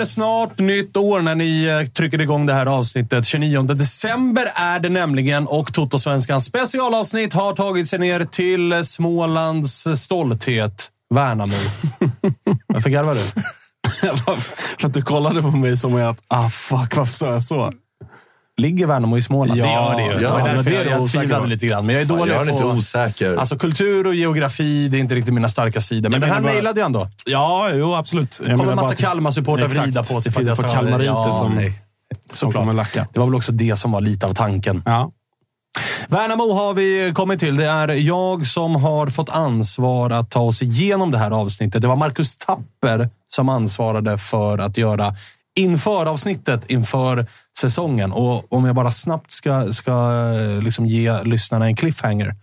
Är snart nytt år när ni eh, trycker igång det här avsnittet. 29 december är det nämligen och Toto-svenskans specialavsnitt har tagit sig ner till Smålands stolthet, Värnamo. Varför garvar du? För att du kollade på mig som att, ah fuck, varför sa jag så? Ligger Värnamo i Småland? Ja, det gör det ju. ja, det men därför det är jag, jag tvivlade på. lite grann. Men jag är dålig gör den på... inte osäker. Alltså kultur och geografi, det är inte riktigt mina starka sidor. Men Jag den här mejlade jag ändå. Ja, jo absolut. Jag kommer en massa att- Kalmar-supportrar vrida på sig Det jag finns på det. kalmariter Ja, som, nej. som kommer lacka. Det var väl också det som var lite av tanken. Ja. Värnamo har vi kommit till. Det är jag som har fått ansvar att ta oss igenom det här avsnittet. Det var Marcus Tapper som ansvarade för att göra inför avsnittet, inför säsongen. Och om jag bara snabbt ska, ska eh, liksom ge lyssnarna en cliffhanger.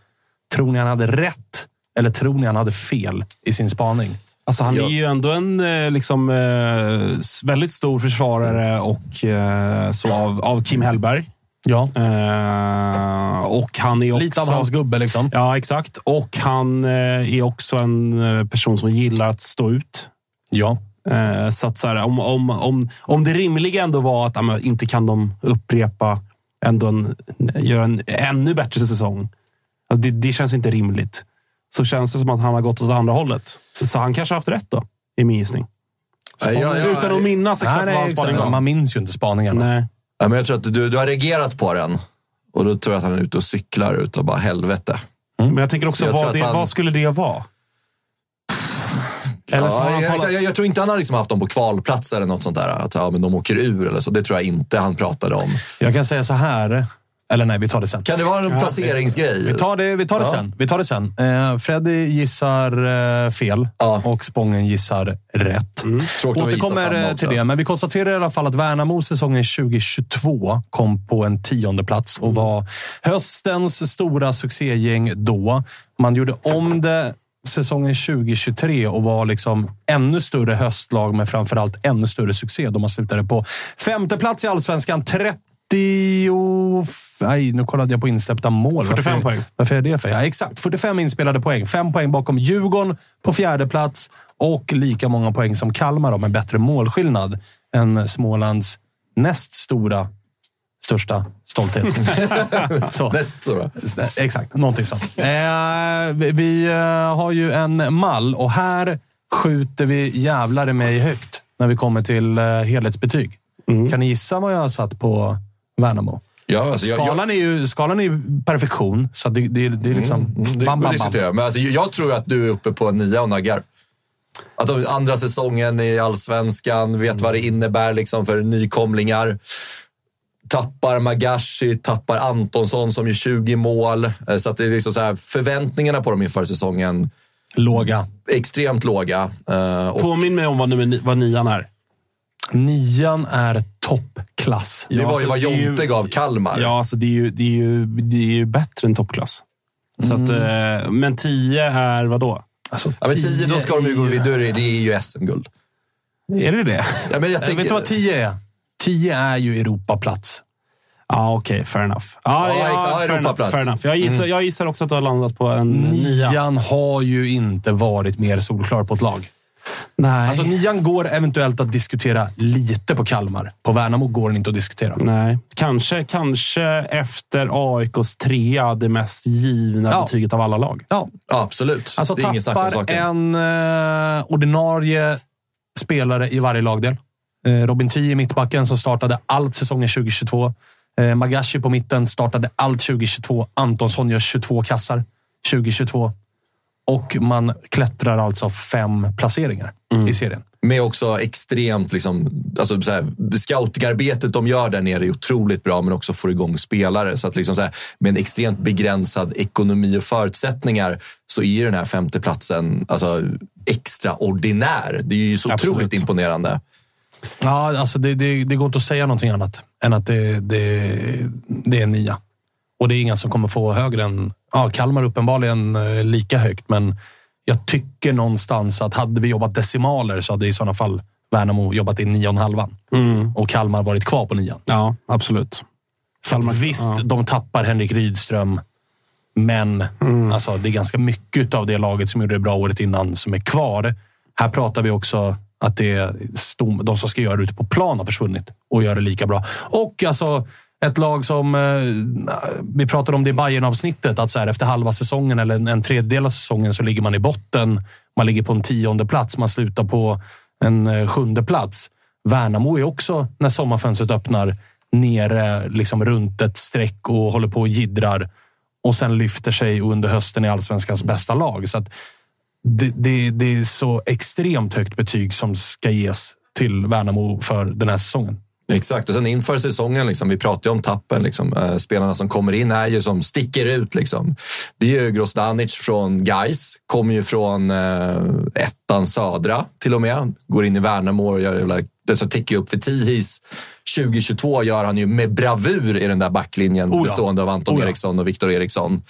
Tror ni han hade rätt? Eller tror ni han hade fel i sin spaning? Alltså, han är ju ändå en eh, liksom, eh, väldigt stor försvarare och, så av, av Kim Hellberg. Ja. Och han är också... Lite av hans gubbe liksom. Ja, exakt. Och han är också en person som gillar att stå ut. Ja. Eh, så att så här, om, om, om, om det rimliga ändå var att ja, inte kan de upprepa, ändå en, göra en ännu bättre säsong. Alltså det, det känns inte rimligt. Så känns det som att han har gått åt andra hållet. Så han kanske har haft rätt då, i min gissning. Ja, ja, ja. Utan att minnas exakt Nej, vad hans spaning var. Man minns ju inte spaningen. Nej. Ja, men jag tror att du, du har reagerat på den. Och då tror jag att han är ute och cyklar utav bara helvete. Men jag tänker också, Så jag vad, det, han- vad skulle det vara? Eller Ja, han jag, talat- jag, jag tror inte han har liksom haft dem på kvalplats eller något sånt där. Att ja, men de åker ur eller så. Det tror jag inte han pratade om. Jag kan säga så här. Eller nej, vi tar det sen. Kan det vara en placeringsgrej? Vi tar det, vi tar det Ja. sen. Vi tar det sen. Eh, Freddy gissar eh, fel Ja. och Spången gissar rätt. Tråkigt att gissa Återkommer eh, till det, men vi konstaterar i alla fall att Värnamo säsongen 2022 kom på en tionde plats och var höstens stora succégäng då. Man gjorde om det säsongen 2023 och var liksom ännu större höstlag med framförallt ännu större succé då man slutade på femte plats i allsvenskan. 30... Nej, nu kollade jag på insläppta mål. 45 varför, poäng. Varför är det för? Ja, exakt. 45 inspelade poäng. Fem poäng bakom Djurgården på fjärde plats och lika många poäng som Kalmar då, med bättre målskillnad än Smålands näst stora, största stolthet. Så. Näst stora. Exakt, någonting sånt. Eh, vi vi eh, har ju en mall och här skjuter vi jävlar i mig högt. när vi kommer till eh, helhetsbetyg. Kan ni gissa vad jag har satt på Värnamo? Ja, alltså, jag, jag, Skalan är ju, skalan är ju perfektion, så det, det, det är liksom... Mm, det bam, bam, bam. Men alltså, jag tror att du är uppe på en nia och naggar. Att de, andra säsongen i allsvenskan, vet vad det innebär liksom för nykomlingar. Tappar Magashi, tappar Antonsson som gör 20 mål. Eh, Så att det är liksom så här, förväntningarna på dem inför säsongen Låga. extremt låga. Eh, Och Påminn mig om vad, nummer, vad nian är. Nian är toppklass. det Ja, var ju alltså, vad ju- Jonte gav Kalmar. Ja, alltså det är ju, det är ju, det är ju bättre än toppklass. Så att, eh, men 10 är vad då? Alltså, Ja, men 10, då ska de ju gå vidare. Det- är ju SM-guld. Är det det? Ja, men jag tänker, Vet du vad 10 är? 10 är ju Europaplats. Ja, okej. fair enough. Ja, Ja, exakt. Ja, fair, enough, Europaplats. fair enough. Jag, gissar, jag gissar också att du har landat på en nia. Nian har ju inte varit mer solklar på ett lag. Nej. Alltså nian går eventuellt att diskutera lite på Kalmar. På Värnamo går den inte att diskutera. Nej. Kanske, kanske efter AIKs trea det mest givna Ja. betyget av alla lag. Ja, Ja, absolut. alltså det är tappar saken. en eh, ordinarie spelare i varje lagdel. Eh, Robin Tii i mittbacken som startade allt säsongen 2022. Eh, Magashi på mitten startade allt 2022. Antonsson gör 22 kassar 2022. Och man klättrar alltså fem placeringar i serien. Med också extremt, liksom, alltså, så här, scoutingarbetet de gör där nere är otroligt bra, men också får igång spelare. Så att liksom, så här, med en extremt begränsad ekonomi och förutsättningar så är den här femteplatsen alltså, extraordinär. Det är ju så Absolut. otroligt imponerande. Ja, alltså det, det, det går inte att säga någonting annat än att det, det, det är en nia. Och det är inga som kommer få högre än... Ja, Kalmar uppenbarligen eh, lika högt, men jag tycker någonstans att hade vi jobbat decimaler så hade i sådana fall Värnamo jobbat i och halvan. Och Kalmar varit kvar på nian. Ja, absolut. Att visst, ja. de tappar Henrik Rydström, men alltså, det är ganska mycket av det laget som gjorde det bra året innan som är kvar. Här pratar vi också att det är stom, de som ska göra det ute på plan har försvunnit och gör det lika bra. Och alltså ett lag som... Eh, vi pratade om det i bayern avsnittet att så här, efter halva säsongen eller en, en tredjedel av säsongen så ligger man i botten. Man ligger på en tionde plats. Man slutar på en eh, sjunde plats. Värnamo är också, när sommarfönstret öppnar, nere liksom runt ett streck och håller på och jiddrar. Och sen lyfter sig under hösten i allsvenskans bästa lag. Så att det, det, det är så extremt högt betyg som ska ges till Värnamo för den här säsongen. Exakt, och sen inför säsongen, liksom, vi pratar ju om tappen. Liksom, eh, spelarna som kommer in är ju som sticker ut. Liksom. Det är ju Grostanic från Gais, kommer ju från eh, ettan södra till och med. Går in i Värnamo och gör det så tickar upp för Tihis. 2022 gör han ju med bravur i den där backlinjen Oh ja. bestående av Anton Oh ja. Eriksson och Viktor Eriksson.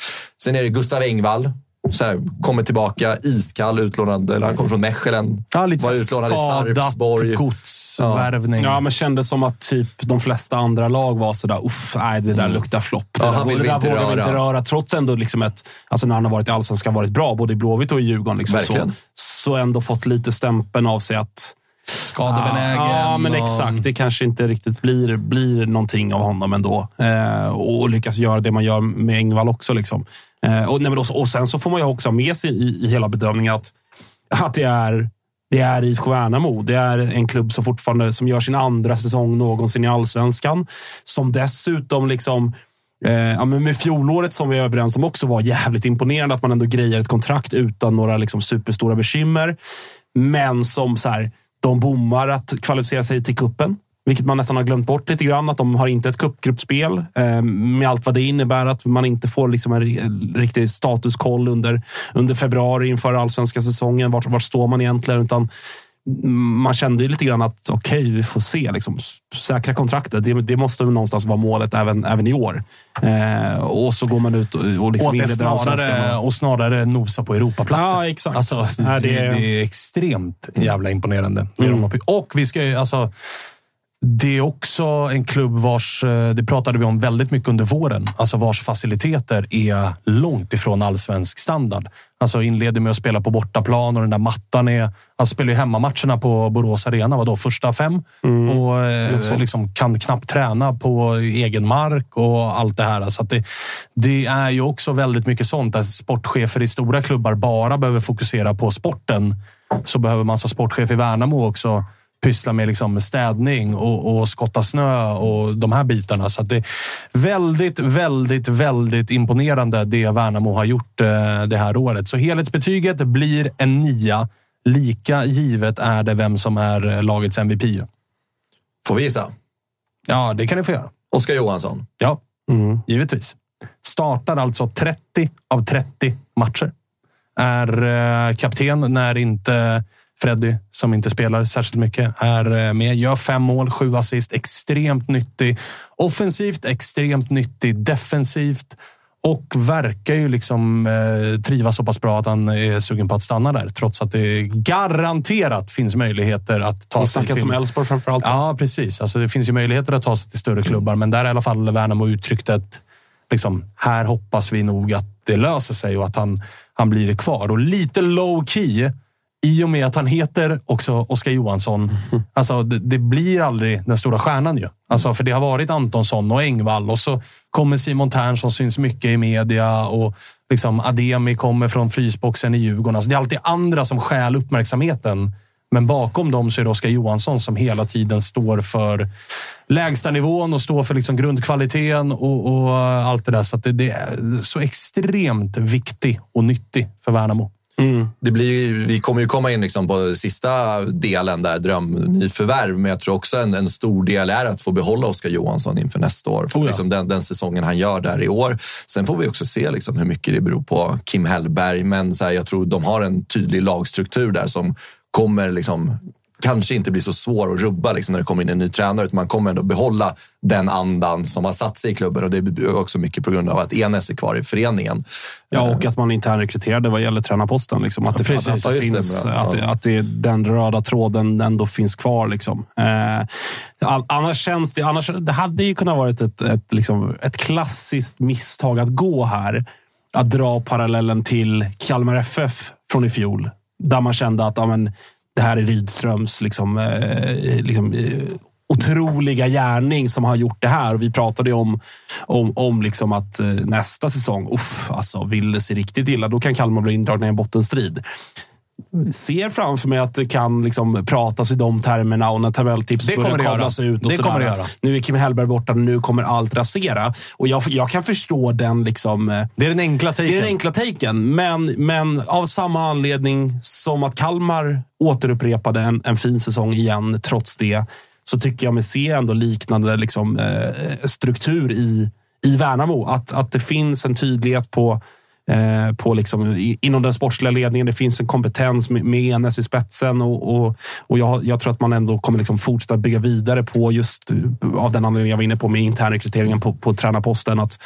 Sen är det Gustav Engvall. Så här, kommer tillbaka iskall, utlånad, eller han kommer från Mechelen. Ja, lite var så utlånad i Sarpsborg. godsvärvning. Ja, men kändes som att typ de flesta andra lag var sådär, uff, nej, det där luktar flopp. Det Ja, där, vill det vågar vi röra. inte röra. Trots ändå liksom ett, alltså när han har varit i Allsvenskan varit bra, både i Blåvitt och i Djurgården. Liksom, så, Verkligen. så ändå fått lite stämpeln av sig att Skadebenägen. Ja, men och- exakt. Det kanske inte riktigt blir, blir någonting av honom ändå. Eh, och lyckas göra det man gör med Engvall också. Liksom. Eh, och, nej, men och, och sen så får man ju också ha med sig i, i hela bedömningen att, att det är det är IFK Värnamo. Det är en klubb som fortfarande som gör sin andra säsong någonsin i allsvenskan. Som dessutom liksom Eh, ja, men med fjolåret som vi är överens om också var jävligt imponerande. Att man ändå grejer ett kontrakt utan några liksom, superstora bekymmer. Men som så här, de bommar att kvalificera sig till kuppen vilket man nästan har glömt bort lite grann. Att de har inte ett cupgruppspel eh, med allt vad det innebär. Att man inte får liksom en ri- riktig statuskoll under, under februari inför allsvenska säsongen. Vart, vart står man egentligen? Utan man kände ju lite grann att okej, vi får se. Liksom, säkra kontraktet. Det, det måste någonstans vara målet även, även i år. Eh, och så går man ut och, och liksom Och inleder snarare, och snarare nosa på Europaplatsen. Ja, exakt. Alltså, det, det är- extremt jävla imponerande. Mm. Och vi ska ju, alltså, det är också en klubb vars, eh, det pratade vi om väldigt mycket under våren, alltså vars faciliteter är långt ifrån allsvensk standard. Alltså inleder med att spela på bortaplan och den där mattan är... Alltså spelar ju hemmamatcherna på Borås Arena, vadå, första fem. Och eh, liksom kan knappt träna på egen mark och allt det här. Så att det, det är ju också väldigt mycket sånt där sportchefer i stora klubbar bara behöver fokusera på sporten. Så behöver man som sportchef i Värnamo också pyssla med liksom städning och, och skotta snö och de här bitarna. Så det är väldigt, väldigt, väldigt imponerande det Värnamo har gjort eh, det här året. Så helhetsbetyget blir en nia. Lika givet är det vem som är lagets MVP. Får vi gissa? Ja, det kan ni få göra. Oskar Johansson. Ja, givetvis. Startar alltså 30 av 30 matcher. Är eh, kapten när inte Freddy, som inte spelar särskilt mycket, är eh, med. Gör fem mål, sju assist. Extremt nyttig. Offensivt extremt nyttig. Defensivt och verkar ju liksom eh, trivas så pass bra att han är sugen på att stanna där. Trots att det garanterat finns möjligheter att ta sig till... som Elfsborg framförallt. Ja, precis. Alltså, det finns ju möjligheter att ta sig till större klubbar, men där har i alla fall Värnamo uttryckt att liksom, här hoppas vi nog att det löser sig och att han, han blir kvar. Och lite low key i och med att han heter också Oskar Johansson. Alltså, det, det blir aldrig den stora stjärnan ju. Alltså, för det har varit Antonsson och Engvall och så kommer Simon Tern som syns mycket i media och liksom Ademi kommer från frysboxen i Djurgården. Alltså, det är alltid andra som stjäl uppmärksamheten. Men bakom dem så är det Oskar Johansson som hela tiden står för lägsta nivån och står för liksom grundkvaliteten och, och allt det där. Så det, det är så extremt viktig och nyttig för Värnamo. Det blir, vi kommer ju komma in liksom på sista delen, där drömnyförvärv. Men jag tror också en, en stor del är att få behålla Oskar Johansson inför nästa år. För Oh ja. liksom den, den säsongen han gör där i år. Sen får vi också se liksom hur mycket det beror på Kim Hellberg. Men så här, jag tror de har en tydlig lagstruktur där som kommer liksom kanske inte bli så svår att rubba liksom, när det kommer in en ny tränare. Utan man kommer ändå behålla den andan som har satt sig i klubben. Och det är också mycket på grund av att Enes är kvar i föreningen. Ja, och att man internrekryterade vad gäller tränarposten. Liksom. Att, det, precis. att, Ja, det finns, att, Ja. att det, den röda tråden ändå finns kvar. Liksom. Eh, annars känns det... Annars, det hade ju kunnat vara ett, ett, ett, liksom, ett klassiskt misstag att gå här. Att dra parallellen till Kalmar FF från i fjol. Där man kände att ja, men, det här är Rydströms liksom, eh, liksom, eh, otroliga gärning som har gjort det här. Och vi pratade ju om, om, om liksom att eh, nästa säsong, uff, alltså, vill det sig riktigt illa, då kan Kalmar bli indragna i en bottenstrid. Ser framför mig att det kan liksom pratas i de termerna och när tabelltips Det börjar det kablas ut. Och Det kommer det att göra. Nu är Kim Hellberg borta, nu kommer allt rasera. Och jag, jag kan förstå den liksom... eh, Det är den enkla taken. det är den enkla taken, men, men av samma anledning som att Kalmar återupprepade en, en fin säsong igen, trots det, så tycker jag mig se ändå liknande liksom, eh, struktur i, i Värnamo. Att, att det finns en tydlighet på, eh, på liksom, i, inom den sportsliga ledningen. Det finns en kompetens med, med Enes i spetsen och, och, och jag, jag tror att man ändå kommer liksom fortsätta bygga vidare på just eh, av den anledningen jag var inne på med internrekryteringen på, på tränarposten. Att,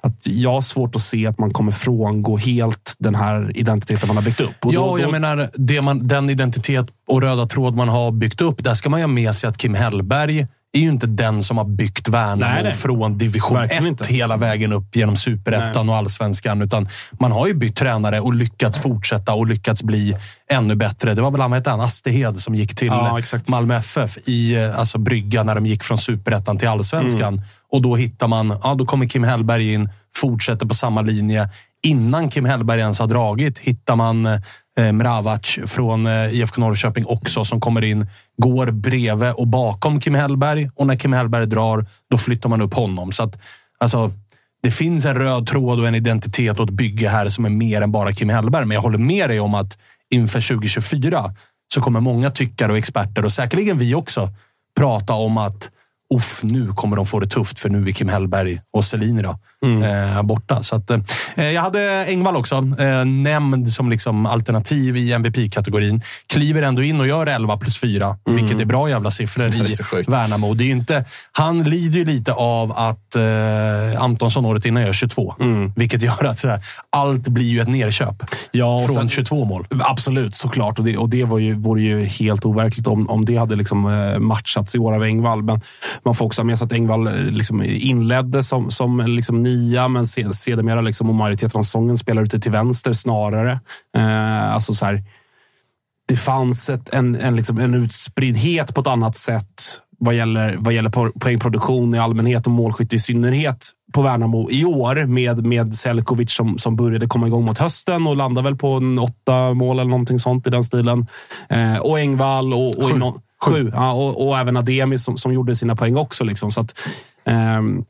att jag har svårt att se att man kommer frångå helt den här identiteten man har byggt upp. Och Ja, då- och jag då- menar, det man, den identitet och röda tråd man har byggt upp, där ska man ju ha med sig att Kim Hellberg är ju inte den som har byggt Värnamo Nej, nej. från division Verkligen 1 inte. hela vägen upp genom superettan och allsvenskan. Utan man har ju bytt tränare och lyckats fortsätta och lyckats bli ännu bättre. Det var väl han, hette Astehed som gick till Ja. Malmö FF i eh, alltså, brygga när de gick från superettan till allsvenskan. Och då hittar man, ja, då kommer Kim Hellberg in, fortsätter på samma linje. Innan Kim Hellberg ens har dragit hittar man eh, Eh, Mravac från eh, IFK Norrköping också som kommer in, går bredvid och bakom Kim Hellberg. Och när Kim Hellberg drar, då flyttar man upp honom. Så att, alltså, det finns en röd tråd och en identitet och ett bygge här som är mer än bara Kim Hellberg. Men jag håller med dig om att inför 2024 så kommer många tyckare och experter och säkerligen vi också prata om att Uff, nu kommer de få det tufft för nu är Kim Hellberg och Selini då, eh, borta. Så att, eh, jag hade Engvall också, eh, nämnd som liksom alternativ i MVP-kategorin. Kliver ändå in och gör 11 plus 4, vilket är bra jävla siffror i. Värnamo. Det är inte, han lider ju lite av att eh, Antonsson året innan gör 22, vilket gör att här, allt blir ju ett nerköp Ja, från sen- 22 mål. Absolut, såklart. Och det, och det var ju, vore ju helt overkligt om, om det hade liksom eh, matchats i år av Engvall. Men man får också ha med sig att Engvall eh, liksom inledde som, som liksom nia, men se- sedermera liksom, och majoriteten av säsongen spelar ute till vänster snarare. Eh, alltså så här, det fanns ett, en, en, liksom, en utspriddhet på ett annat sätt vad gäller, vad gäller po- poängproduktion i allmänhet och målskytte i synnerhet på Värnamo i år med, med Selkovic som, som började komma igång mot hösten och landade väl på en åtta mål eller någonting sånt i den stilen. Eh, och Engvall och, och någon, Sju. Ja, och, och även Ademi som, som gjorde sina poäng också. Liksom. Så att, ehm,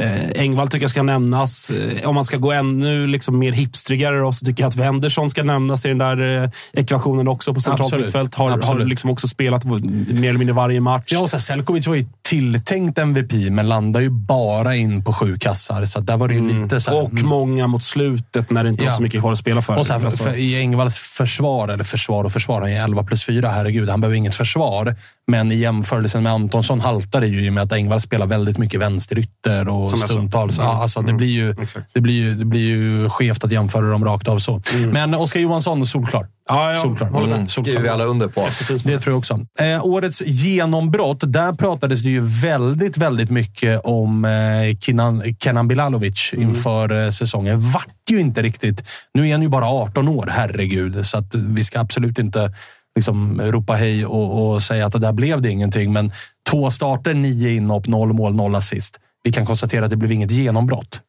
Eh, Engvall tycker jag ska nämnas. Eh, om man ska gå ännu liksom mer hipstrigare då, så tycker jag att Wendersson ska nämnas i den där eh, ekvationen också på centralt mittfält. Har, har liksom också spelat mer eller mindre varje match. Ja, och så Selkovic var ju tilltänkt MVP, men landar ju bara in på sju kassar. Så där var det ju mm. lite så här, Och många mot slutet när det inte ja. var så mycket kvar att spela för. Och så här, för, för, I Engvalls försvar, eller försvar och försvar, han är 11 plus 4. Herregud, han behöver inget försvar. Men i jämförelsen med Antonsson haltar det ju i och med att Engvall spelar väldigt mycket vänsterytter och Som stundtals. Mm. Ja, alltså, det, mm. blir ju, det, blir ju, det blir ju skevt att jämföra dem rakt av så. Mm. Men Oskar Johansson, solklar. Ja, ja. Solklar. Mm, skriver vi alla under på. Det tror jag också. Eh, årets genombrott. Där pratades det ju väldigt, väldigt mycket om eh, Kenan, Kenan Bilalovic mm. inför eh, säsongen. Vart ju inte riktigt. Nu är han ju bara 18 år, herregud. Så att vi ska absolut inte liksom ropa hej och, och säga att det där blev det ingenting. Men två starter, nio inhopp, noll mål, noll assist. Vi kan konstatera att det blev inget genombrott.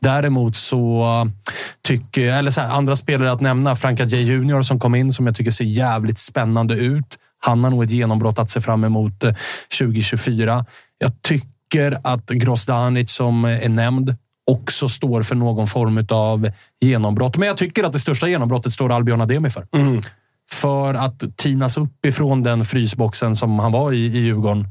Däremot så tycker, eller så här, andra spelare att nämna, Franka J Junior som kom in som jag tycker ser jävligt spännande ut. Han har nog ett genombrott att se fram emot 2024. Eh, jag tycker att Grozdanic som är nämnd också står för någon form av genombrott. Men jag tycker att det största genombrottet står Albion Ademi för. Mm för att tinas upp ifrån den frysboxen som han var i, i Djurgården.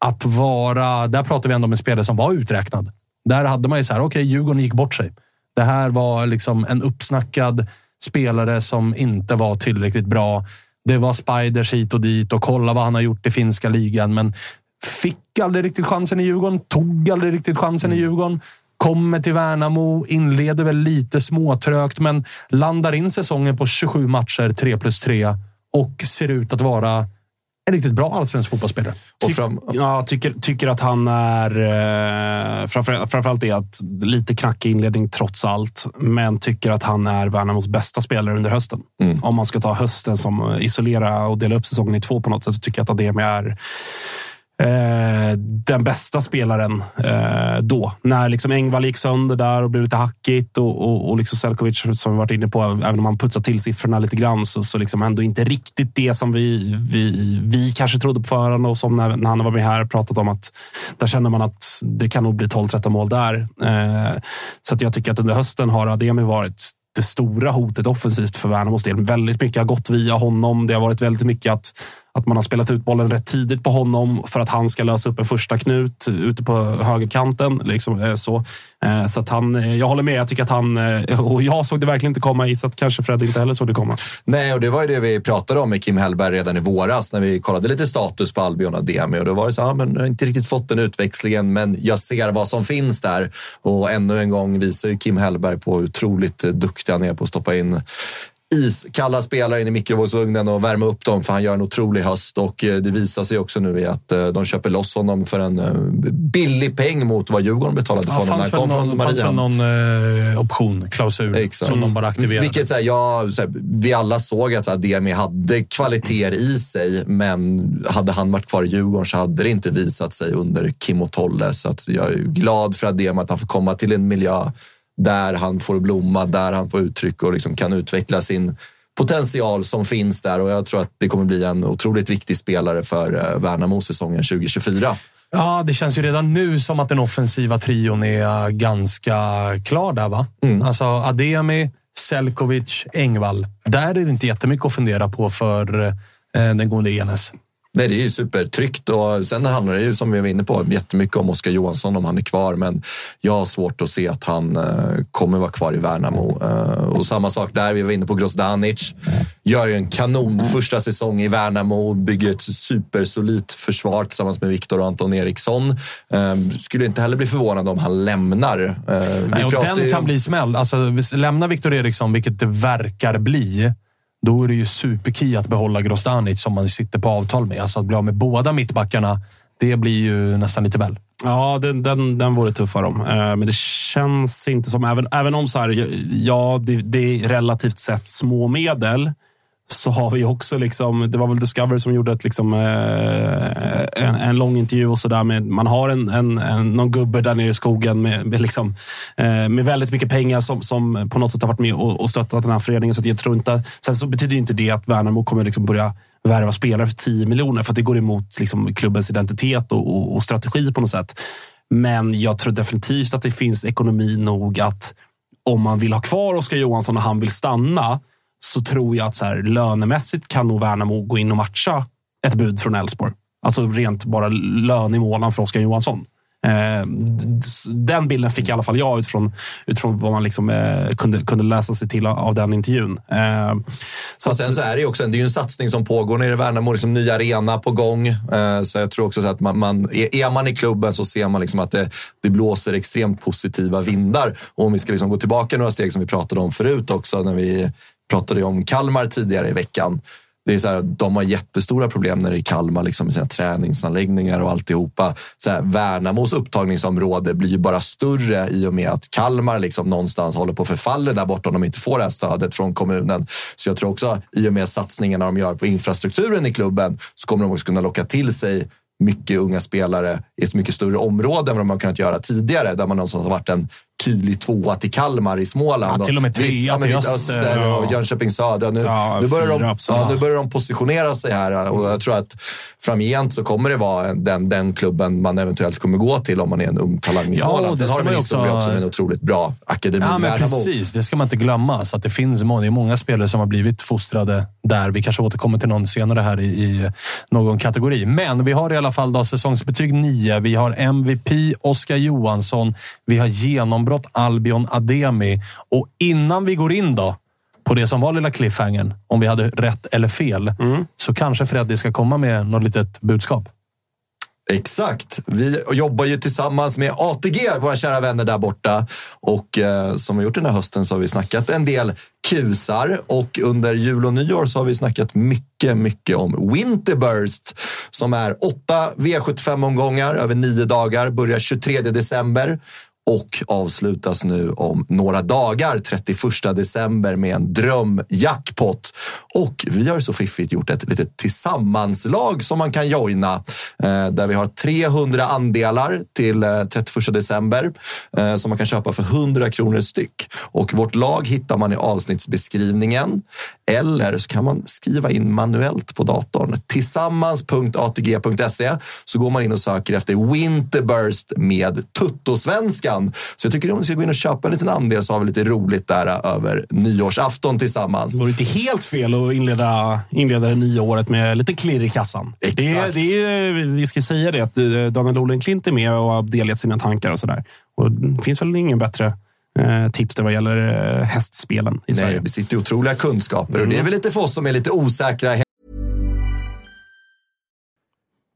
Att vara... Där pratar vi ändå om en spelare som var uträknad. Där hade man ju så här, okej, okay, Djurgården gick bort sig. Det här var liksom en uppsnackad spelare som inte var tillräckligt bra. Det var spiders hit och dit och kolla vad han har gjort i finska ligan. Men fick aldrig riktigt chansen i Djurgården. Tog aldrig riktigt chansen i Djurgården. Kommer till Värnamo, inleder väl lite småtrögt, men landar in säsongen på 27 matcher, 3 plus 3 och ser ut att vara en riktigt bra allsvensk fotbollsspelare. Ty fram, ja, tycker, tycker att han är... Eh, framför, framförallt det att lite knackig inledning trots allt, men tycker att han är Värnamos bästa spelare under hösten. Mm. Om man ska ta hösten som isolera och dela upp säsongen i två på något sätt så tycker jag att Ademi är eh, den bästa spelaren eh, då. När liksom Engvall gick sönder där och blev lite hackigt och, och, och liksom Selkovic, som vi varit inne på, även om han putsat till siffrorna lite grann, så, så liksom ändå inte riktigt det som vi, vi, vi kanske trodde på förhand och som när, när han var med här pratat om att där känner man att det kan nog bli 12-13 mål där. Eh, så att jag tycker att under hösten har Ademi varit det stora hotet offensivt för Värnamos del. Väldigt mycket har gått via honom. Det har varit väldigt mycket att att man har spelat ut bollen rätt tidigt på honom för att han ska lösa upp en första knut ute på högerkanten. Liksom, eh, så eh, så att han, eh, jag håller med. Jag tycker att han, och jag såg det verkligen inte komma i, så att kanske Fred inte heller såg det komma. Nej, och det var ju det vi pratade om med Kim Hellberg redan i våras när vi kollade lite status på Albion och Demi. Och då var det så, ja, men jag har inte riktigt fått den utväxlingen, men jag ser vad som finns där. Och ännu en gång visar ju Kim Hellberg på hur otroligt duktig han är på att stoppa in iskalla spelare in i mikrovågsugnen och värma upp dem för han gör en otrolig höst och eh, det visar sig också nu i att eh, de köper loss honom för en eh, billig peng mot vad Djurgården betalade för ja, honom. Fanns väl någon, fanns väl någon eh, option, klausul, Exakt. som de bara aktiverade. Vilket så här, ja, så här, vi alla såg att Ademi hade kvaliteter i sig, men hade han varit kvar i Djurgården så hade det inte visat sig under Kim och Tolle. Så att jag är glad för Ademi att han får komma till en miljö där han får blomma, där han får uttryck och liksom kan utveckla sin potential som finns där. Och jag tror att det kommer bli en otroligt viktig spelare för eh, Värnamo säsongen 2024. Ja, det känns ju redan nu som att den offensiva trion är ganska klar där, va? Mm. Alltså Ademi, Selkovic, Engvall. Där är det inte jättemycket att fundera på för eh, den gode Enes. Nej, det är ju supertryggt och sen handlar det ju som vi var inne på jättemycket om Oskar Johansson om han är kvar. Men jag har svårt att se att han uh, kommer vara kvar i Värnamo. Uh, och samma sak där, vi var inne på Grozdanic. Gör ju en kanon första säsong i Värnamo, bygger ett supersolitt försvar tillsammans med Viktor och Anton Eriksson. Uh, skulle inte heller bli förvånad om han lämnar. Nej, och den ju... kan bli smäll. Alltså, lämnar Viktor Eriksson, vilket det verkar bli, då är det ju superkey att behålla Grostanic som man sitter på avtal med. Alltså att bli av med båda mittbackarna, det blir ju nästan lite väl. Ja, den, den, den vore tuff för dem. Eh, men det känns inte som, även, även om så här, ja, det, det är relativt sett små medel så har vi också, liksom, det var väl Discovery som gjorde ett, liksom, eh, en, en lång intervju och sådär. man har en, en, en, någon gubbe där nere i skogen med, med, liksom, eh, med väldigt mycket pengar som, som på något sätt har varit med och, och stöttat den här föreningen. Så jag tror inte, sen så betyder inte det att Värnamo kommer liksom börja värva spelare för 10 miljoner för att det går emot liksom, klubbens identitet och, och, och strategi på något sätt. Men jag tror definitivt att det finns ekonomi nog att om man vill ha kvar Oskar Johansson och han vill stanna så tror jag att så här, lönemässigt kan nog Värnamo gå in och matcha ett bud från Elfsborg. Alltså rent bara lön i månaden för Oskar Johansson. Eh, den bilden fick i alla fall jag utifrån, utifrån vad man liksom, eh, kunde, kunde läsa sig till av, den intervjun. Eh, så och sen så är det ju också det är en satsning som pågår nere i Värnamo. Liksom ny arena på gång. så jag tror också att man, man, är man i klubben så ser man liksom att det, det blåser extremt positiva vindar. Och om vi ska liksom gå tillbaka några steg som vi pratade om förut också när vi pratade om Kalmar tidigare i veckan det är så här, de har jättestora problem när det är Kalmar liksom, med sina träningsanläggningar och alltihopa. Så här, Värnamos upptagningsområde blir ju bara större i och med att Kalmar liksom någonstans håller på att förfalla där borta om de inte får det här stödet från kommunen. Så jag tror också i och med satsningarna de gör på infrastrukturen i klubben så kommer de också kunna locka till sig mycket unga spelare i ett mycket större område än vad de har kunnat göra tidigare, där man någonstans har varit en tydlig tvåa till Kalmar i Småland. Ja, till och med trea till Öster och Jönköping Södra. Nu, ja, nu, börjar de, ja, nu börjar de positionera sig här och jag tror att framgent så kommer det vara den, den klubben man eventuellt kommer gå till om man är en ung talang i Småland. Sen har de en historia också med en otroligt bra akademi. Ja, men precis, det ska man inte glömma. Så att det finns många, många spelare som har blivit fostrade där. Vi kanske återkommer till någon senare här i, i någon kategori. Men vi har i alla fall då säsongsbetyg 9. Vi har MVP Oskar Johansson. Vi har genombrott Albion Ademi. Och innan vi går in då på det som var lilla cliffhangern, om vi hade rätt eller fel, mm. så kanske Freddy ska komma med något litet budskap. Exakt. Vi jobbar ju tillsammans med ATG, våra kära vänner där borta. Och eh, som vi gjort den här hösten så har vi snackat en del kusar och under jul och nyår så har vi snackat mycket, mycket om Winterburst som är åtta V75-omgångar över nio dagar, börjar 23 december och avslutas nu om några dagar, 31 december, med en drömjackpot. Och vi har så fiffigt gjort ett litet tillsammanslag som man kan joina, eh, där vi har 300 andelar till eh, 31 december eh, som man kan köpa för 100 kronor styck. Och vårt lag hittar man i avsnittsbeskrivningen eller så kan man skriva in manuellt på datorn. Tillsammans.atg.se så går man in och söker efter Winterburst med Tuttosvenskan veckan. Så jag tycker om ni ska gå in och köpa en liten andel så har vi lite roligt där över nyårsafton tillsammans. Det vore inte helt fel att inleda, inleda det nya året med lite klirr i kassan. Exakt. Det, det är, vi ska säga det, att eh, Daniel Olenklint är med och har delat sina tankar och sådär. det finns väl ingen bättre eh, tips där vad gäller eh, hästspelen i Sverige. Nej, vi sitter otroliga kunskaper och det är mm. väl lite för oss som är lite osäkra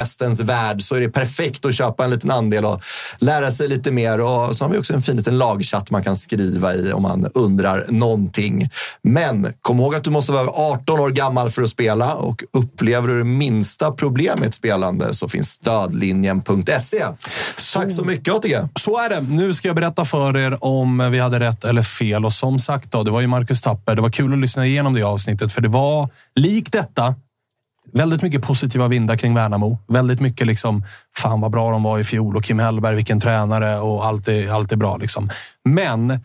hästens värld så är det perfekt att köpa en liten andel och lära sig lite mer. Och så har vi också en fin liten lagchatt man kan skriva i om man undrar någonting. Men kom ihåg att du måste vara 18 år gammal för att spela och upplever du det minsta problem med ett spelande så finns stödlinjen.se. Tack så mycket ATG. Så är det. Nu ska jag berätta för er om vi hade rätt eller fel. Och som sagt, då, det var ju Marcus Tapper. Det var kul att lyssna igenom det avsnittet, för det var likt detta Väldigt mycket positiva vindar kring Värnamo. Väldigt mycket liksom, fan vad bra de var i fjol och Kim Hellberg, vilken tränare och allt är, allt är bra. Liksom. Men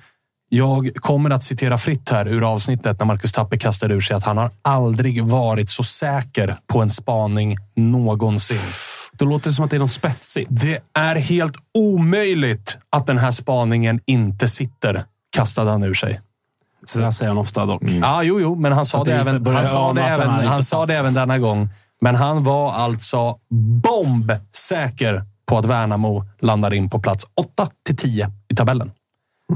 jag kommer att citera fritt här ur avsnittet när Marcus Tapper kastade ur sig att han har aldrig varit så säker på en spaning någonsin. Då låter det som att det är något spetsigt. Det är helt omöjligt att den här spaningen inte sitter, kastade han ur sig. Där säger han ofta dock. Ja, jo, jo, men han sa det, det även, han sa det, även, han sa det även denna gång. Men han var alltså bombsäker på att Värnamo landar in på plats 8 till 10 i tabellen.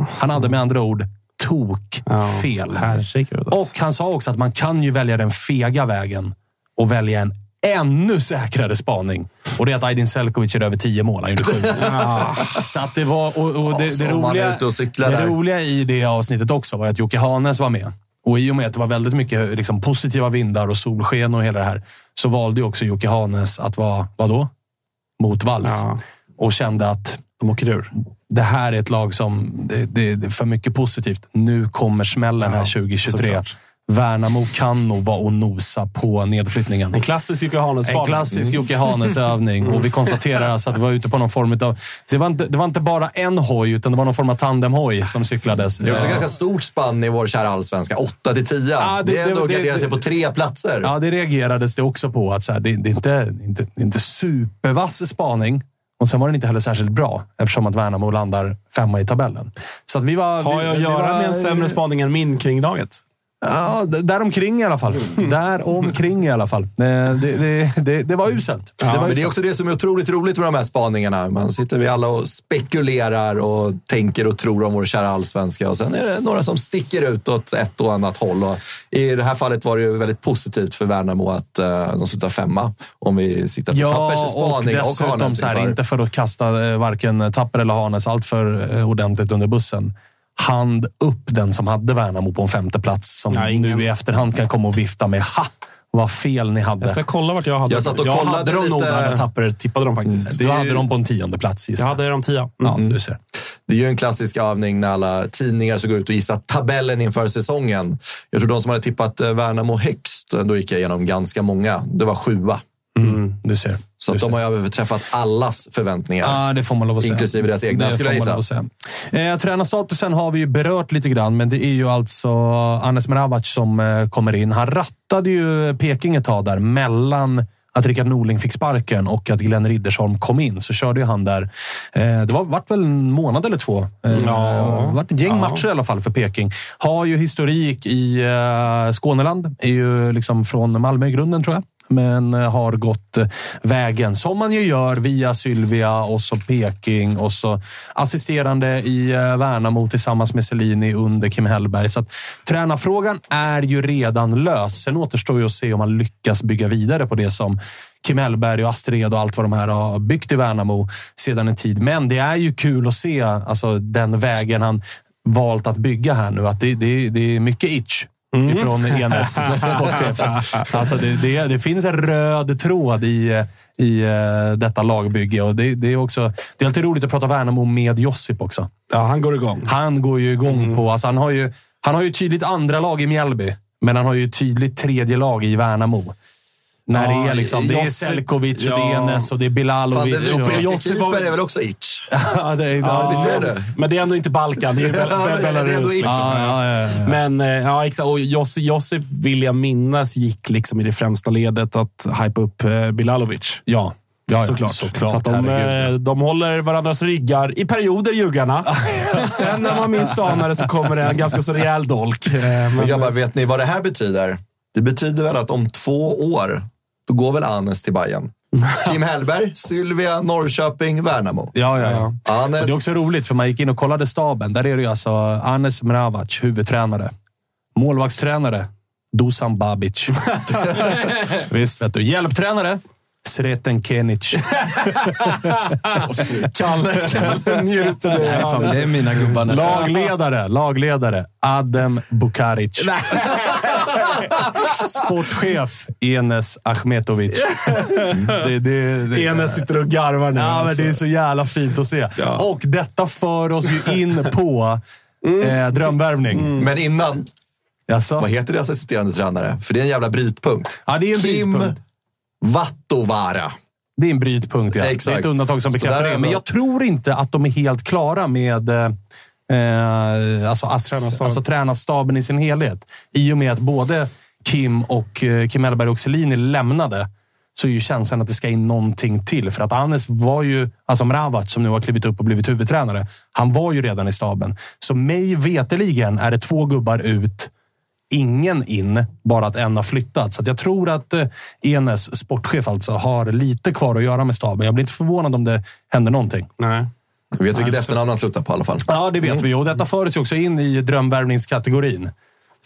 Han hade med andra ord tok fel. Herregud. alltså. Och han sa också att man kan ju välja den fega vägen och välja en ännu säkrare spaning. Och det är att Aydin Selkovic är över 10 mål. Han gjorde sju. Så att det var... Och, och det, som det, roliga, det roliga i det avsnittet också var att Jocke Hanes var med. Och i och med att det var väldigt mycket liksom, positiva vindar och solsken och hela det här, så valde också Jocke Hanes att vara, vadå? Mot Valls. Ja. Och kände att De åker ur. det här är ett lag som, det, det, är för mycket positivt. Nu kommer smällen här 2023. såklart. Värnamo kan nog vara och nosa på nedflyttningen. En klassisk Jocke Hanes En klassisk Jocke Hanes övning och vi konstaterar alltså att det var ute på någon form av... Det var, inte, det var inte bara en hoj, utan det var någon form av tandemhoj som cyklades. Det är också Eh, ganska stort spann i vår kära allsvenska. 8 till 10. Ja, det- det, är ändå att gardera sig på tre platser. Ja, det reagerades det också på. Att så här, det, det, är inte, inte, det är inte supervass spaning. Och sen var den inte heller särskilt bra eftersom att Värnamo landar femma i tabellen. Så att vi var, Har vi, jag att vi göra var- med en sämre spaning än min kring laget? Ja, däromkring i alla fall. Däromkring i alla fall. Eh, Det, det, det, det var uselt. det var Men det är uselt. också det som är otroligt roligt med de här spaningarna. Man sitter vi alla och spekulerar och tänker och tror om vår kära allsvenska. Och sen är det några som sticker ut åt ett och annat håll. Och I det här fallet var det ju väldigt positivt för Värnamo att uh, de slutar femma. Om vi siktar på Tappers Ja, och spaning och, dessutom så här, inför. inte för att kasta eh, varken Tapper eller Hanes allt för eh, ordentligt under bussen. Hand upp den som hade Värnamo på en femte plats som ingen- nu i efterhand kan komma och vifta med ha, vad fel ni hade. Jag ska kolla vart jag hade Jag satt och jag kollade hade dem nog lite- där när Tapper tippade dem faktiskt. Du hade dem på en tionde plats gissar Jag jag. hade dem tia. Ja, du ser. Det är ju en klassisk övning när alla tidningar ska gå ut och gissa tabellen inför säsongen. Jag tror de som hade tippat eh, Värnamo högst, då gick jag igenom ganska många. Det var sjua. Mm, du ser. Så du de ser. har överträffat allas förväntningar. Ja, det får man lov att säga. Inklusive deras egna, Det skulle jag gissa. säga. Eh, tränarstatusen har vi ju berört lite grann, men det är ju alltså Anes Mravac som eh, kommer in. Han rattade ju Peking ett tag där mellan att Rickard Norling fick sparken och att Glenn Riddersholm kom in. Så körde ju han där. Eh, det var, vart väl en månad eller två. Eh, Ja. Vart ett gäng Ja. matcher i alla fall för Peking. Har ju historik i eh, Skåneland. Är ju liksom från Malmö i grunden, tror jag men eh, har gått eh, vägen som man ju gör via Sylvia och så Peking och så assisterande i eh, Värnamo tillsammans med Selini under Kim Hellberg. Så att, tränarfrågan är ju redan lös. Sen återstår ju att se om man lyckas bygga vidare på det som Kim Hellberg och Astrid och allt vad de här har byggt i Värnamo sedan en tid. Men det är ju kul att se alltså, den vägen han valt att bygga här nu. Att det, det, det är mycket itch ifrån Enes sportchef. Alltså det, det, det finns en röd tråd i, i eh, detta lagbygge. Och det, det, är också, det är alltid roligt att prata Värnamo med Josip också. Ja, han går igång. Han går ju igång Mm. på... Alltså han, har ju, han har ju tydligt andra lag i Mjällby, men han har ju tydligt tredje lag i Värnamo. När Ja, det är liksom, det är Selkovic och det är ja. Enes och det är Fan, Bilalovic. det och, europeiska Josip var- är väl också itch? ja, det är, ja, Visst är det, det? Men det är ändå inte Balkan. Det är Ja, det ändå Belarus. itch. ja, ja, ja, ja. Men eh, ja, exakt. Och Josip, Josip vill jag minnas gick liksom i det främsta ledet att hypa upp eh, Bilalovic. ja. Ja, ja, såklart. såklart. så att de, herregud. eh, de håller varandras ryggar i perioder, juggarna. Sen när man minst anar det så kommer det en ganska så rejäl dolk. Men Men, grabbar, vet ni vad det här betyder? Det betyder väl att om två år, då går väl Anes till Bayern. Kim Hellberg, Sylvia, Norrköping, Värnamo. Ja, ja, ja. Anes, Och det är också roligt, för man gick in och kollade staben. Där är det ju alltså Anes Mravac, huvudtränare. Målvaktstränare, Dusan Babic. Visst, vet du. Hjälptränare, Sreten Kenic. Kalle, Kalle njuter nu. Nej, fan, det är mina gubbar nästan. Lagledare, lagledare. Adem Bukaric. Sportchef Enes Ahmetovic. Det, det, det, Enes sitter och garvar nu. Ja, men alltså. det är så jävla fint att se. Och detta för oss ju in på eh, drömvärvning. Men innan, Jaså? vad heter deras assisterande tränare? För det är en jävla brytpunkt. Ja, det är en Kim brytpunkt. Vattovara. Det är en brytpunkt, ja. Exakt. Det är ett undantag som bekräftar det. Men jag tror inte att de är helt klara med eh, eh, alltså, ass, Tränarstaben. alltså tränarstaben i sin helhet. I och med att både Kim och eh, Kim Hellberg och Selini lämnade så är ju känslan att det ska in någonting till. För att Anes var ju, alltså Mravac som nu har klivit upp och blivit huvudtränare, han var ju redan i staben. Så mig veteligen är det två gubbar ut ingen in, bara att en har flyttat. Så att jag tror att eh, Enes, sportchef alltså, har lite kvar att göra med staben. Jag blir inte förvånad om det händer någonting. Nej. Vi vet vilket efternamn han slutar på i alla fall. Ja, det vet vi. Och detta för oss ju också in i drömvärvningskategorin.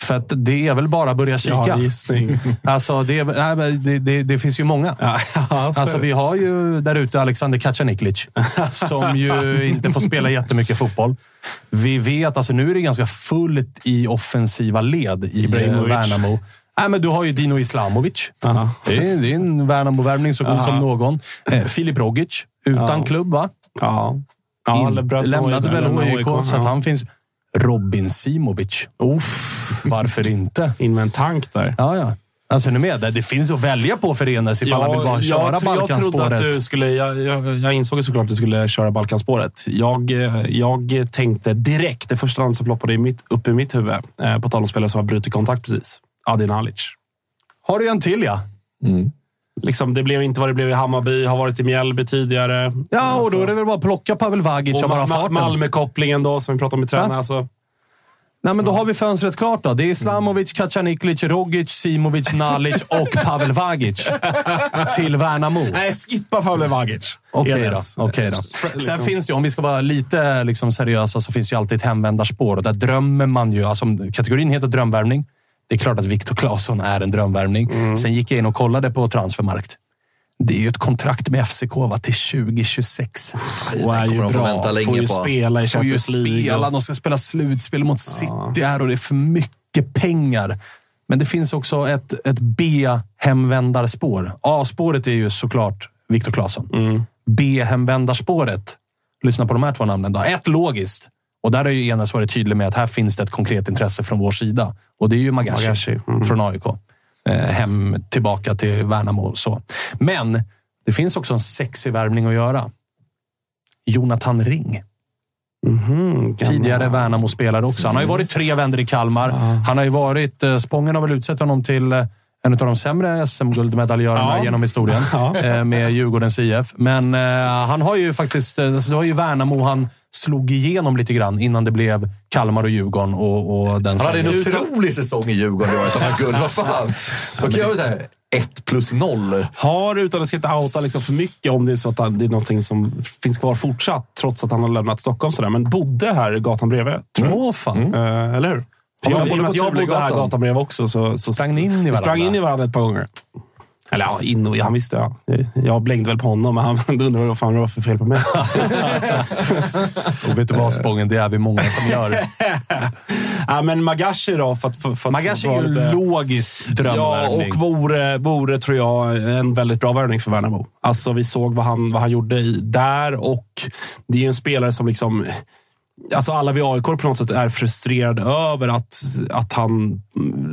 För att det är väl bara att börja kika. gissning. Alltså, det, är, nej, det, det, det finns ju många. Ja, Alltså, vi har ju där ute Alexander Kacaniklic som ju inte får spela jättemycket fotboll. Vi vet, alltså nu är det ganska fullt i offensiva led i Ibrahimovic. Värnamo. Nej, men du har ju Dino Islamovic. Aha. Det är, det är en Värnamo-värvning så god som någon. Eh, Filip Rogic, utan Ja. klubb va? Ja. Ja, In, lämnade väl HIK, så att han finns. Robin Simovic. Varför inte? In med en tank där. Ja, ja. Alltså, nu med. Det, det finns att välja på för Enes ifall han vill bara köra jag, tro- jag trodde Balkanspåret. att du skulle... Jag, jag, jag insåg såklart att du skulle köra Balkanspåret. Jag, eh, jag tänkte direkt, det första namn som ploppade i mitt, upp i mitt huvud, eh, på tal om spelare som har brutit kontakt precis. Adin Alic. Har du en till ja? Liksom, det blev inte vad det blev i Hammarby, har varit i Mjällby tidigare. Ja, och då är det väl bara att plocka Pavel Vagic Och av bara farten. Malmö-kopplingen då, som vi pratade om i tränare. Va? Alltså, Nej, men då har vi fönstret klart då. Det är Islamovic, Kacaniklic, Rogic, Simovic, Nalic och Pavel Vagic till Värnamo. nej, skippa Pavel Vagic. Okej då. Enes. okej då. Sen finns det ju, om vi ska vara lite liksom seriösa, så finns det ju alltid ett hemvändarspår. Och där drömmer man ju. Alltså, kategorin heter drömvärvning. Det är klart att Viktor Claesson är en drömvärvning. Sen gick jag in och kollade på Transfermarkt. Det är ju ett kontrakt med FCK va, till 2026. Och är ju bra. vänta länge Får ju på. spela i får ju spela. De ska spela slutspel mot City här och det är för mycket pengar. Men det finns också ett, ett B-hemvändarspår. A-spåret är ju såklart Viktor Claesson. Mm. B-hemvändarspåret, lyssna på de här två namnen. Då. Ett logiskt. Och där har ju Enes varit tydlig med att här finns det ett konkret intresse från vår sida. Och det är ju Magashi, Magashi, mm. från AIK. Eh, hem tillbaka till Värnamo. och Så. Men det finns också en sexig värvning att göra. Jonathan Ring. Mhm, gamla- Tidigare Värnamo-spelare också. Han har ju varit tre vändor i Kalmar. Han har ju varit... eh, Spången har väl utsett honom till eh, en av de sämre SM-guldmedaljörerna Ja. genom historien eh, med Djurgårdens IF. Men eh, han har ju faktiskt... eh, Så det var ju Värnamo han slog igenom lite grann innan det blev Kalmar och Djurgården och, och den Han hade en otrolig säsong i Djurgården i år. Han guld. Vad fan? Då kan jag säga ett plus noll. Har, utan att ska inte outa liksom för mycket om det är så att han- det är någonting som finns kvar fortsatt, trots att han har lämnat Stockholm. Sådär. Men bodde här gatan bredvid. Tror jag. Fan. Eh, eller hur? För Ja, jag, I och med att jag bodde här gatan bredvid också. Så, så Sprang ni in i varandra? sprang in i varandra ett par gånger. Eller ja, in och, han visste. Ja. Jag blängde väl på honom, men han undrade vad fan det var för fel på mig. Och vet du vad, Spången? Det är vi många som gör. ja, men Magashi då? För att, för, för Magashi är ju lite- en logisk Ja, drömvärvning. och vore, vore, tror jag, en väldigt bra värvning för Värnamo. Alltså, vi såg vad han, vad han gjorde i, där och det är ju en spelare som liksom... Alltså alla vi AIK på något sätt är frustrerade över att, att han...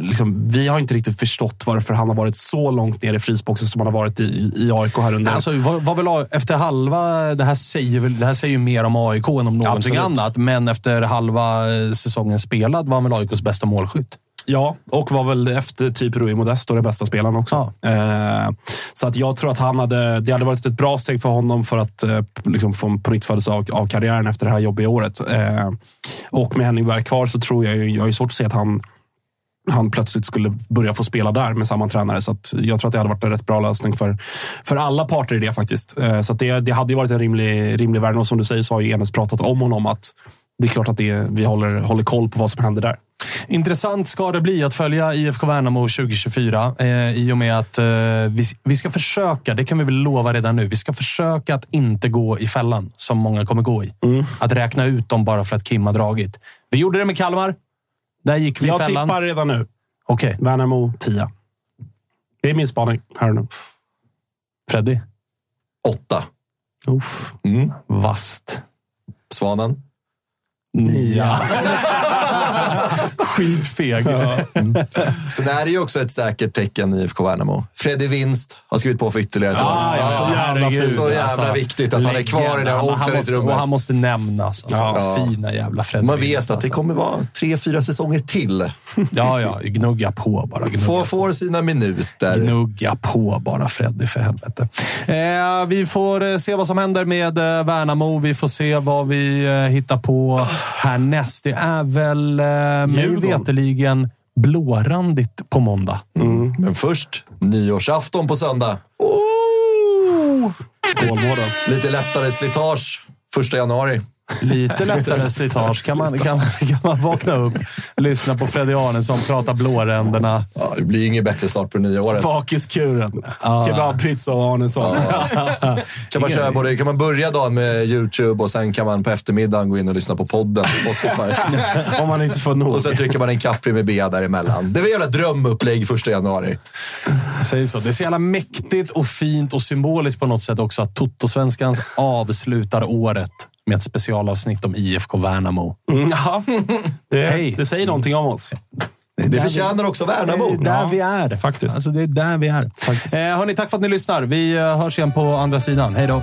Liksom, vi har inte riktigt förstått varför han har varit så långt ner i frysboxen som han har varit i, i AIK här under... Alltså, var, var väl, efter halva... Det här, säger väl, det här säger ju mer om AIK än om någonting Absolut. annat. Men efter halva eh, säsongen spelad var han väl AIKs bästa målskytt. Ja, och var väl efter typ Rui Modesto den bästa spelaren också. Eh, så att jag tror att han hade, det hade varit ett bra steg för honom för att eh, liksom få en pånyttfödelse av, av karriären efter det här jobbiga året. Eh, och med Henning Berg kvar så tror jag, jag har ju svårt att se att han han plötsligt skulle börja få spela där med samma tränare. Så att jag tror att det hade varit en rätt bra lösning för, för alla parter i det faktiskt. Eh, Så att det, det hade ju varit en rimlig, rimlig värld. Och som du säger så har ju Enes pratat om honom att det är klart att det, vi håller, håller koll på vad som händer där. Intressant ska det bli att följa IFK Värnamo 2024 eh, i och med att eh, vi, vi ska försöka, det kan vi väl lova redan nu, vi ska försöka att inte gå i fällan som många kommer gå i. Att räkna ut dem bara för att Kim har dragit. Vi gjorde det med Kalmar. Där gick vi i Jag fällan. tippar redan nu. Okej, Värnamo 10. Det är min spaning här nu. Freddy. Åtta. Uff. Vast. Svanen. Nia. Skitfeg. Så det här är ju också ett säkert tecken i IFK Värnamo. Freddy Vinst har skrivit på för ytterligare ett år. Ah, ja, så jävla herregud. Så jävla alltså. viktigt att han är kvar i det här Han- han måste- han omklädningsrummet. måste nämnas. Alltså, Ja. Fina jävla Freddy. Man vet Winst, att det alltså. kommer vara tre, fyra säsonger till. Ja, ja. Gnugga på bara. Gnugga Får, på. får sina minuter. Gnugga på bara Freddy för helvete. Eh, vi får eh, se vad som händer med eh, Värnamo. Vi får se vad vi eh, hittar på härnäst. Det är väl eh. Veteligen blårandigt på måndag. Men först nyårsafton på söndag. Kolmården. Lite lättare slitage första januari. Lite lättare slitage. Kan man, kan, kan man vakna upp, lyssna på Freddy Arnesson prata blåränderna. Ja, det blir inget bättre start på det nya året. Bakiskuren. Kebabpizza och Arnesson. Kan man, köra både, kan man börja dagen med YouTube och sen kan man på eftermiddagen gå in och lyssna på podden på Spotify. Om man inte får nog. och sen trycker man en Capri med B däremellan. Det var jävla drömupplägg första januari. Säg så. Det är så jävla mäktigt och fint och symboliskt på något sätt också att Toto-svenskans avslutar året med ett specialavsnitt om IFK Värnamo. Mm, ja. det, Hej. det säger någonting om oss. Det förtjänar också Värnamo. Det är där Ja, vi är. faktiskt. Alltså, det är där vi är. Eh, hörni, tack för att ni lyssnar. Vi eh, hörs igen på andra sidan. Hej då!